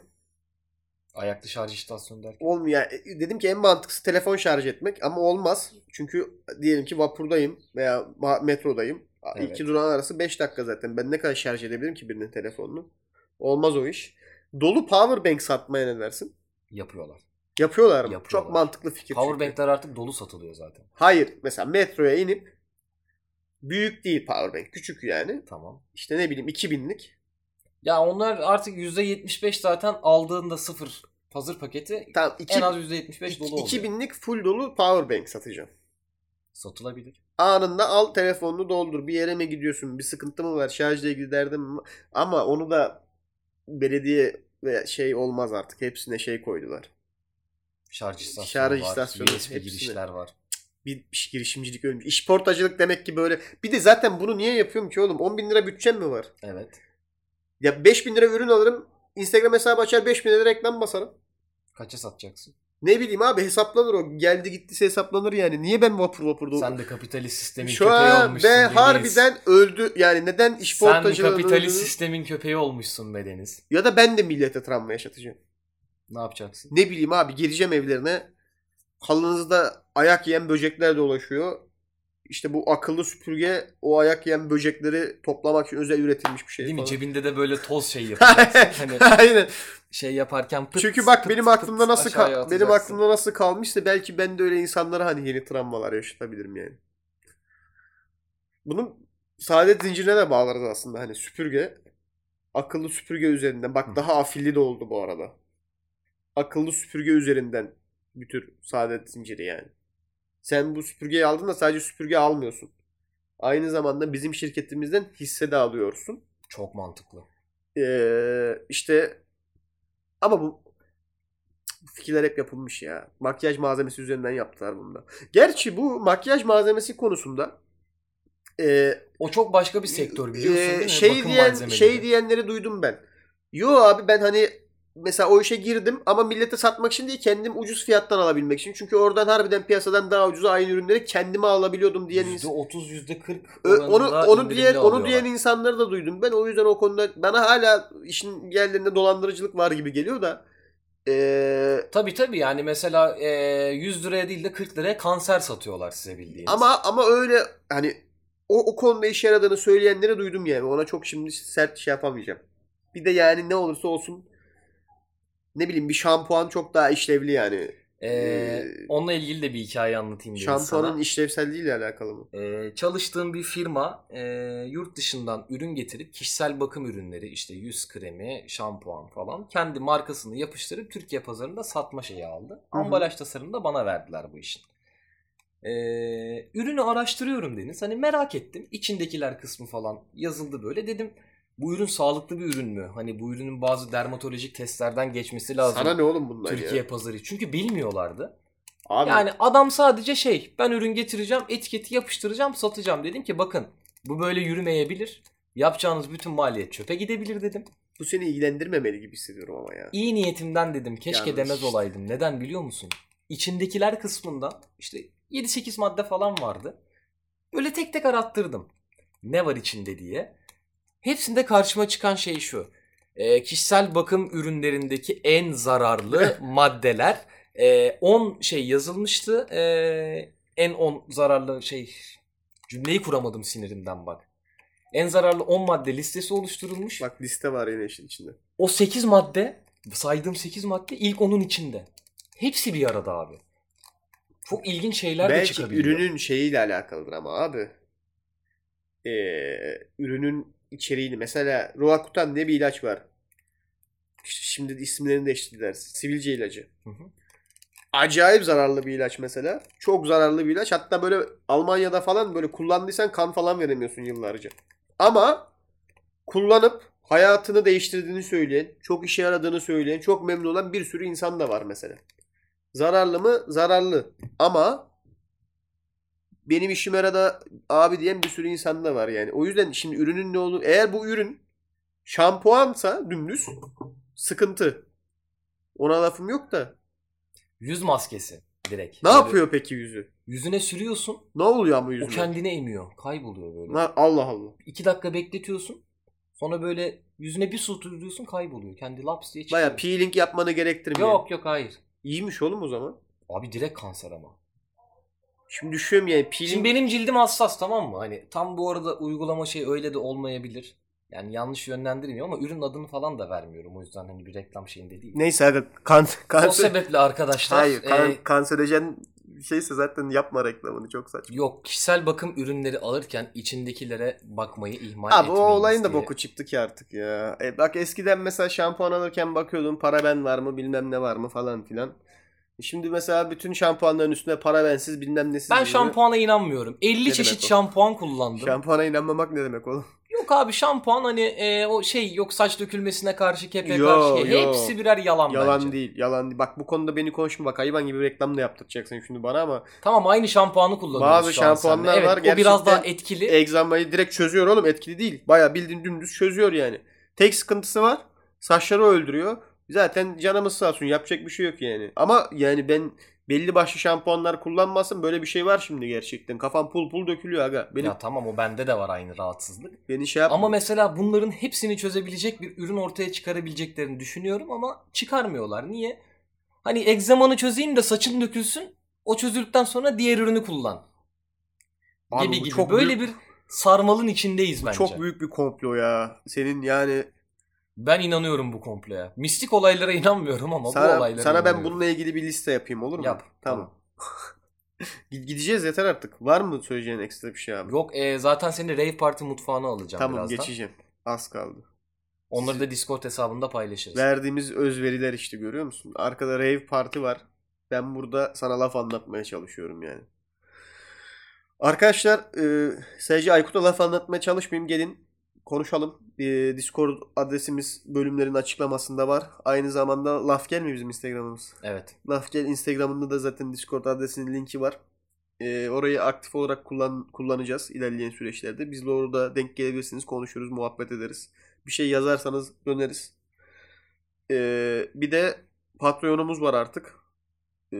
Ayaklı şarj istasyonu derken. Olmuyor. Yani dedim ki en mantıklısı telefon şarj etmek ama olmaz. Çünkü diyelim ki vapurdayım veya metrodayım. Evet. İki durağın arası 5 dakika zaten. Ben ne kadar şarj edebilirim ki birinin telefonunu? Olmaz o iş. Dolu power bank satmaya ne dersin? Yapıyorlar. Yapıyorlar mı? Yapıyorlar. Çok mantıklı fikir. çünkü. Powerbank'ler artık dolu satılıyor zaten. Hayır. Mesela metroya inip büyük değil power bank. Küçük yani. Tamam. İşte ne bileyim 2000'lik. Ya onlar artık %75 zaten aldığında sıfır hazır paketi Tamam iki, en az %75 dolu oluyor. 2000'lik full dolu power bank satacağım. Satılabilir. Anında al telefonunu doldur. Bir yere mi gidiyorsun? Bir sıkıntı mı var? Şarjla ilgili derdin mi? Ama onu da belediye ve şey olmaz artık. Hepsine şey koydular. Şarj istasyonu Şarj var. istasyonu, USB hepsine. girişler var. Bir iş girişimcilik ölmüş. İşportacılık demek ki böyle. Bir de zaten bunu niye yapıyorum ki oğlum? 10 bin lira bütçem mi var? Evet. Ya 5 bin lira ürün alırım. Instagram hesabı açar 5 bin lira reklam basarım. Kaça satacaksın? Ne bileyim abi hesaplanır o. Geldi gittiyse hesaplanır yani. Niye ben vapur vapurda Sen de kapitalist sistemin Şu köpeği an olmuşsun. be Deniz. harbiden öldü. Yani neden Sen işportacılığı kapitalist öldü? sistemin köpeği olmuşsun be Deniz. Ya da ben de millete travma yaşatacağım. Ne yapacaksın? Ne bileyim abi gireceğim evlerine. Halınızda ayak yiyen böcekler dolaşıyor. İşte bu akıllı süpürge o ayak yiyen böcekleri toplamak için özel üretilmiş bir şey. Değil mi? falan. Cebinde de böyle toz şey yapacaksın. hani Aynen. şey yaparken pıt Çünkü bak pıt benim pıt aklımda nasıl aşağıya kal- benim aklımda nasıl kalmışsa belki ben de öyle insanlara hani yeni travmalar yaşatabilirim yani. Bunun saadet zincirine de bağlarız aslında hani süpürge akıllı süpürge üzerinden bak Hı. daha afilli de oldu bu arada. Akıllı süpürge üzerinden bir tür saadet zinciri yani. Sen bu süpürgeyi aldın da sadece süpürge almıyorsun. Aynı zamanda bizim şirketimizden hisse de alıyorsun. Çok mantıklı. Ee, işte ama bu bu fikirler hep yapılmış ya. Makyaj malzemesi üzerinden yaptılar bunu da. Gerçi bu makyaj malzemesi konusunda e, O çok başka bir sektör biliyorsun e, değil mi? şey Bakım diyen malzemeleri. şey diyenleri duydum ben. Yo abi ben hani mesela o işe girdim ama millete satmak için değil kendim ucuz fiyattan alabilmek için. Çünkü oradan harbiden piyasadan daha ucuza aynı ürünleri kendime alabiliyordum diyen insan. %30 %40 Ö- onu onu diyen onu diyen insanları da duydum ben. O yüzden o konuda bana hala işin yerlerinde dolandırıcılık var gibi geliyor da eee, Tabii tabii yani mesela e, 100 liraya değil de 40 liraya kanser satıyorlar size bildiğiniz. ama ama öyle hani o, o konuda işe yaradığını söyleyenleri duydum yani. Ona çok şimdi sert şey yapamayacağım. Bir de yani ne olursa olsun ne bileyim bir şampuan çok daha işlevli yani. Ee, Ee, onunla ilgili de bir hikaye anlatayım Şampuanın işlevselliğiyle alakalı mı? Ee, çalıştığım bir firma e, yurt dışından ürün getirip kişisel bakım ürünleri işte yüz kremi, şampuan falan kendi markasını yapıştırıp Türkiye pazarında satma şeyi aldı. Hı hı. Ambalaj tasarımını da bana verdiler bu işin. Ee, ürünü araştırıyorum Deniz. Hani merak ettim. İçindekiler kısmı falan yazıldı böyle. Dedim bu ürün sağlıklı bir ürün mü? Hani bu ürünün bazı dermatolojik testlerden geçmesi lazım. Sana ne oğlum bundan Türkiye ya? pazarı. Çünkü bilmiyorlardı. Abi Yani adam sadece şey ben ürün getireceğim etiketi yapıştıracağım satacağım dedim ki bakın bu böyle yürümeyebilir. Yapacağınız bütün maliyet çöpe gidebilir dedim. bu seni ilgilendirmemeli gibi hissediyorum ama ya. İyi niyetimden dedim keşke Yalnız demez olaydım. Neden biliyor musun? İçindekiler kısmında işte 7-8 madde falan vardı. Böyle tek tek arattırdım. ne var içinde diye. Hepsinde karşıma çıkan şey şu. Ee, kişisel bakım ürünlerindeki en zararlı maddeler. 10 şey yazılmıştı. Ee, en 10 zararlı şey cümleyi kuramadım sinirimden bak. En zararlı 10 madde listesi oluşturulmuş. Bak liste var yine işin içinde. O 8 madde, saydığım 8 madde ilk onun içinde. Hepsi bir arada abi. Çok ilginç şeyler de Belki çıkabiliyor. ürünün şeyiyle alakalıdır ama abi. Ee, ürünün içeriğini mesela Roakutan diye bir ilaç var. Şimdi isimlerini değiştirdiler. Sivilce ilacı. Hı hı. Acayip zararlı bir ilaç mesela. Çok zararlı bir ilaç. Hatta böyle Almanya'da falan böyle kullandıysan kan falan veremiyorsun yıllarca. Ama kullanıp hayatını değiştirdiğini söyleyen, çok işe yaradığını söyleyen, çok memnun olan bir sürü insan da var mesela. Zararlı mı? Zararlı. Ama benim işime yaradı abi diyen bir sürü insan da var yani. O yüzden şimdi ürünün ne olur? Eğer bu ürün şampuansa dümdüz sıkıntı. Ona lafım yok da. Yüz maskesi direkt. Ne Böyle yapıyor peki yüzü? Yüzüne sürüyorsun. Ne oluyor ama O yüzüne? kendine emiyor. Kayboluyor böyle. Na- Allah Allah. İki dakika bekletiyorsun. Sonra böyle yüzüne bir su tutuyorsun kayboluyor. Kendi laps diye çıkıyor. Baya peeling yapmanı gerektirmiyor. Yok yok hayır. İyiymiş oğlum o zaman. Abi direkt kanser ama. Şimdi düşüyorum yani peeling. Şimdi benim cildim hassas tamam mı? Hani tam bu arada uygulama şey öyle de olmayabilir. Yani yanlış yönlendirmiyor ama ürün adını falan da vermiyorum. O yüzden hani bir reklam şeyinde değil. Neyse aga kan, O kanser... sebeple arkadaşlar Hayır kan, e, kanserojen şeyse zaten yapma reklamını çok saçma. yok kişisel bakım ürünleri alırken içindekilere bakmayı ihmal Abi o etmeyiniz olayın da diye. boku çıktı ki artık ya. E bak eskiden mesela şampuan alırken bakıyordum paraben var mı bilmem ne var mı falan filan. Şimdi mesela bütün şampuanların üstüne parabensiz bilmem nesiz. Ben yazıyor. şampuana inanmıyorum. 50 Ne çeşit şampuan kullandım. Şampuana inanmamak ne demek oğlum? Yok abi şampuan hani e, o şey yok saç dökülmesine karşı kepe Yo, karşı. yo. Hepsi birer yalan, Yalan bence. değil. Yalan değil. Bak bu konuda beni konuşma bak hayvan gibi reklam da yaptıracaksın şimdi bana ama Tamam aynı şampuanı kullanıyoruz Bazı şampuanlar evet, var O biraz gerçekten daha etkili. egzamayı direkt çözüyor oğlum etkili değil. Baya bildiğin dümdüz çözüyor yani. Tek sıkıntısı var. Saçları öldürüyor. Zaten canımız sağ olsun yapacak bir şey yok yani. Ama yani ben belli başlı şampuanlar kullanmasın böyle bir şey var şimdi gerçekten. Kafam pul pul dökülüyor aga. Benim, Ya tamam o bende de var aynı rahatsızlık. beni şey yapma. Ama mesela bunların hepsini çözebilecek bir ürün ortaya çıkarabileceklerini düşünüyorum ama çıkarmıyorlar. Niye? Hani egzamanı çözeyim de saçın dökülsün. O çözüldükten sonra diğer ürünü kullan. Abi gibi bu gibi. çok Böyle büyük- bir sarmalın içindeyiz bence. çok büyük bir komplo ya. Senin yani Ben inanıyorum bu komploya. Mistik olaylara inanmıyorum ama bu sana, olaylara sana ben bununla ilgili bir liste yapayım olur mu? Yap, Tamam. Gid- Gideceğiz yeter artık. Var mı söyleyeceğin ekstra bir şey abi? Yok e, zaten seni rave party mutfağına alacağım Tamam birazdan. geçeceğim. Az kaldı. Onları da Discord hesabında paylaşırız. Verdiğimiz özveriler işte görüyor musun? Arkada rave parti var. Ben burada sana laf anlatmaya çalışıyorum yani. Arkadaşlar e, sadece Aykut'a laf anlatmaya çalışmayayım. Gelin konuşalım. E, Discord adresimiz bölümlerin açıklamasında var. Aynı zamanda laf gel mi bizim Instagram'ımız? Evet. Laf gel Instagram'ında da zaten Discord adresinin linki var. E, orayı aktif olarak kullan, kullanacağız ilerleyen süreçlerde. Bizle orada denk gelebilirsiniz. Konuşuruz, muhabbet ederiz. Bir şey yazarsanız döneriz. E, bir de Patreon'umuz var artık. E,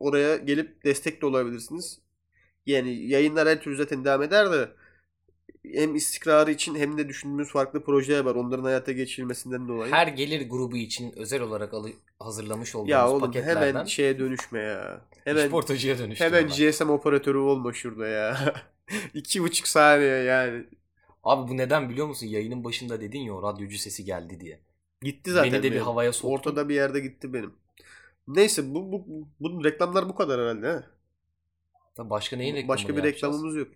oraya gelip destek de olabilirsiniz. Yani yayınlar her türlü zaten devam eder de hem istikrarı için hem de düşündüğümüz farklı projeler var. Onların hayata geçirilmesinden dolayı. Her gelir grubu için özel olarak hazırlamış olduğumuz ya oğlum paketlerden hemen şeye dönüşme ya. Hemen işportacıya dönüştüm hemen. GSM operatörü olma şurada ya. İki buçuk saniye yani. Abi bu neden biliyor musun? Yayının başında dedin ya o radyocu sesi geldi diye. Gitti zaten. Beni de bir benim. havaya soktun. Ortada bir yerde gitti benim. Neyse bu, bu, bu, bu reklamlar bu kadar herhalde. He? Tabii Başka neyin reklamını Başka bir yapacağız? reklamımız yok.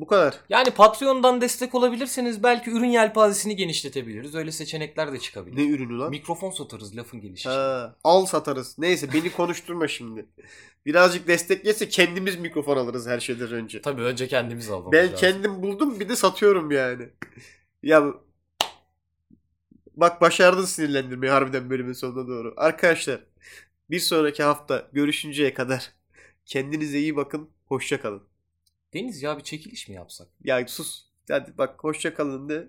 Bu kadar. Yani Patreon'dan destek olabilirseniz belki ürün yelpazesini genişletebiliriz. Öyle seçenekler de çıkabilir. Ne ürünü lan? Mikrofon satarız lafın gelişi. Ha, al satarız. Neyse beni konuşturma şimdi. Birazcık destek gelse kendimiz mikrofon alırız her şeyden önce. Tabii önce kendimiz almamız Ben lazım. kendim buldum bir de satıyorum yani. Ya bak başardın sinirlendirmeyi harbiden bölümün sonuna doğru. Arkadaşlar bir sonraki hafta görüşünceye kadar kendinize iyi bakın. Hoşça kalın. Deniz ya bir çekiliş mi yapsak? Ya sus. Hadi bak hoşça kalın de.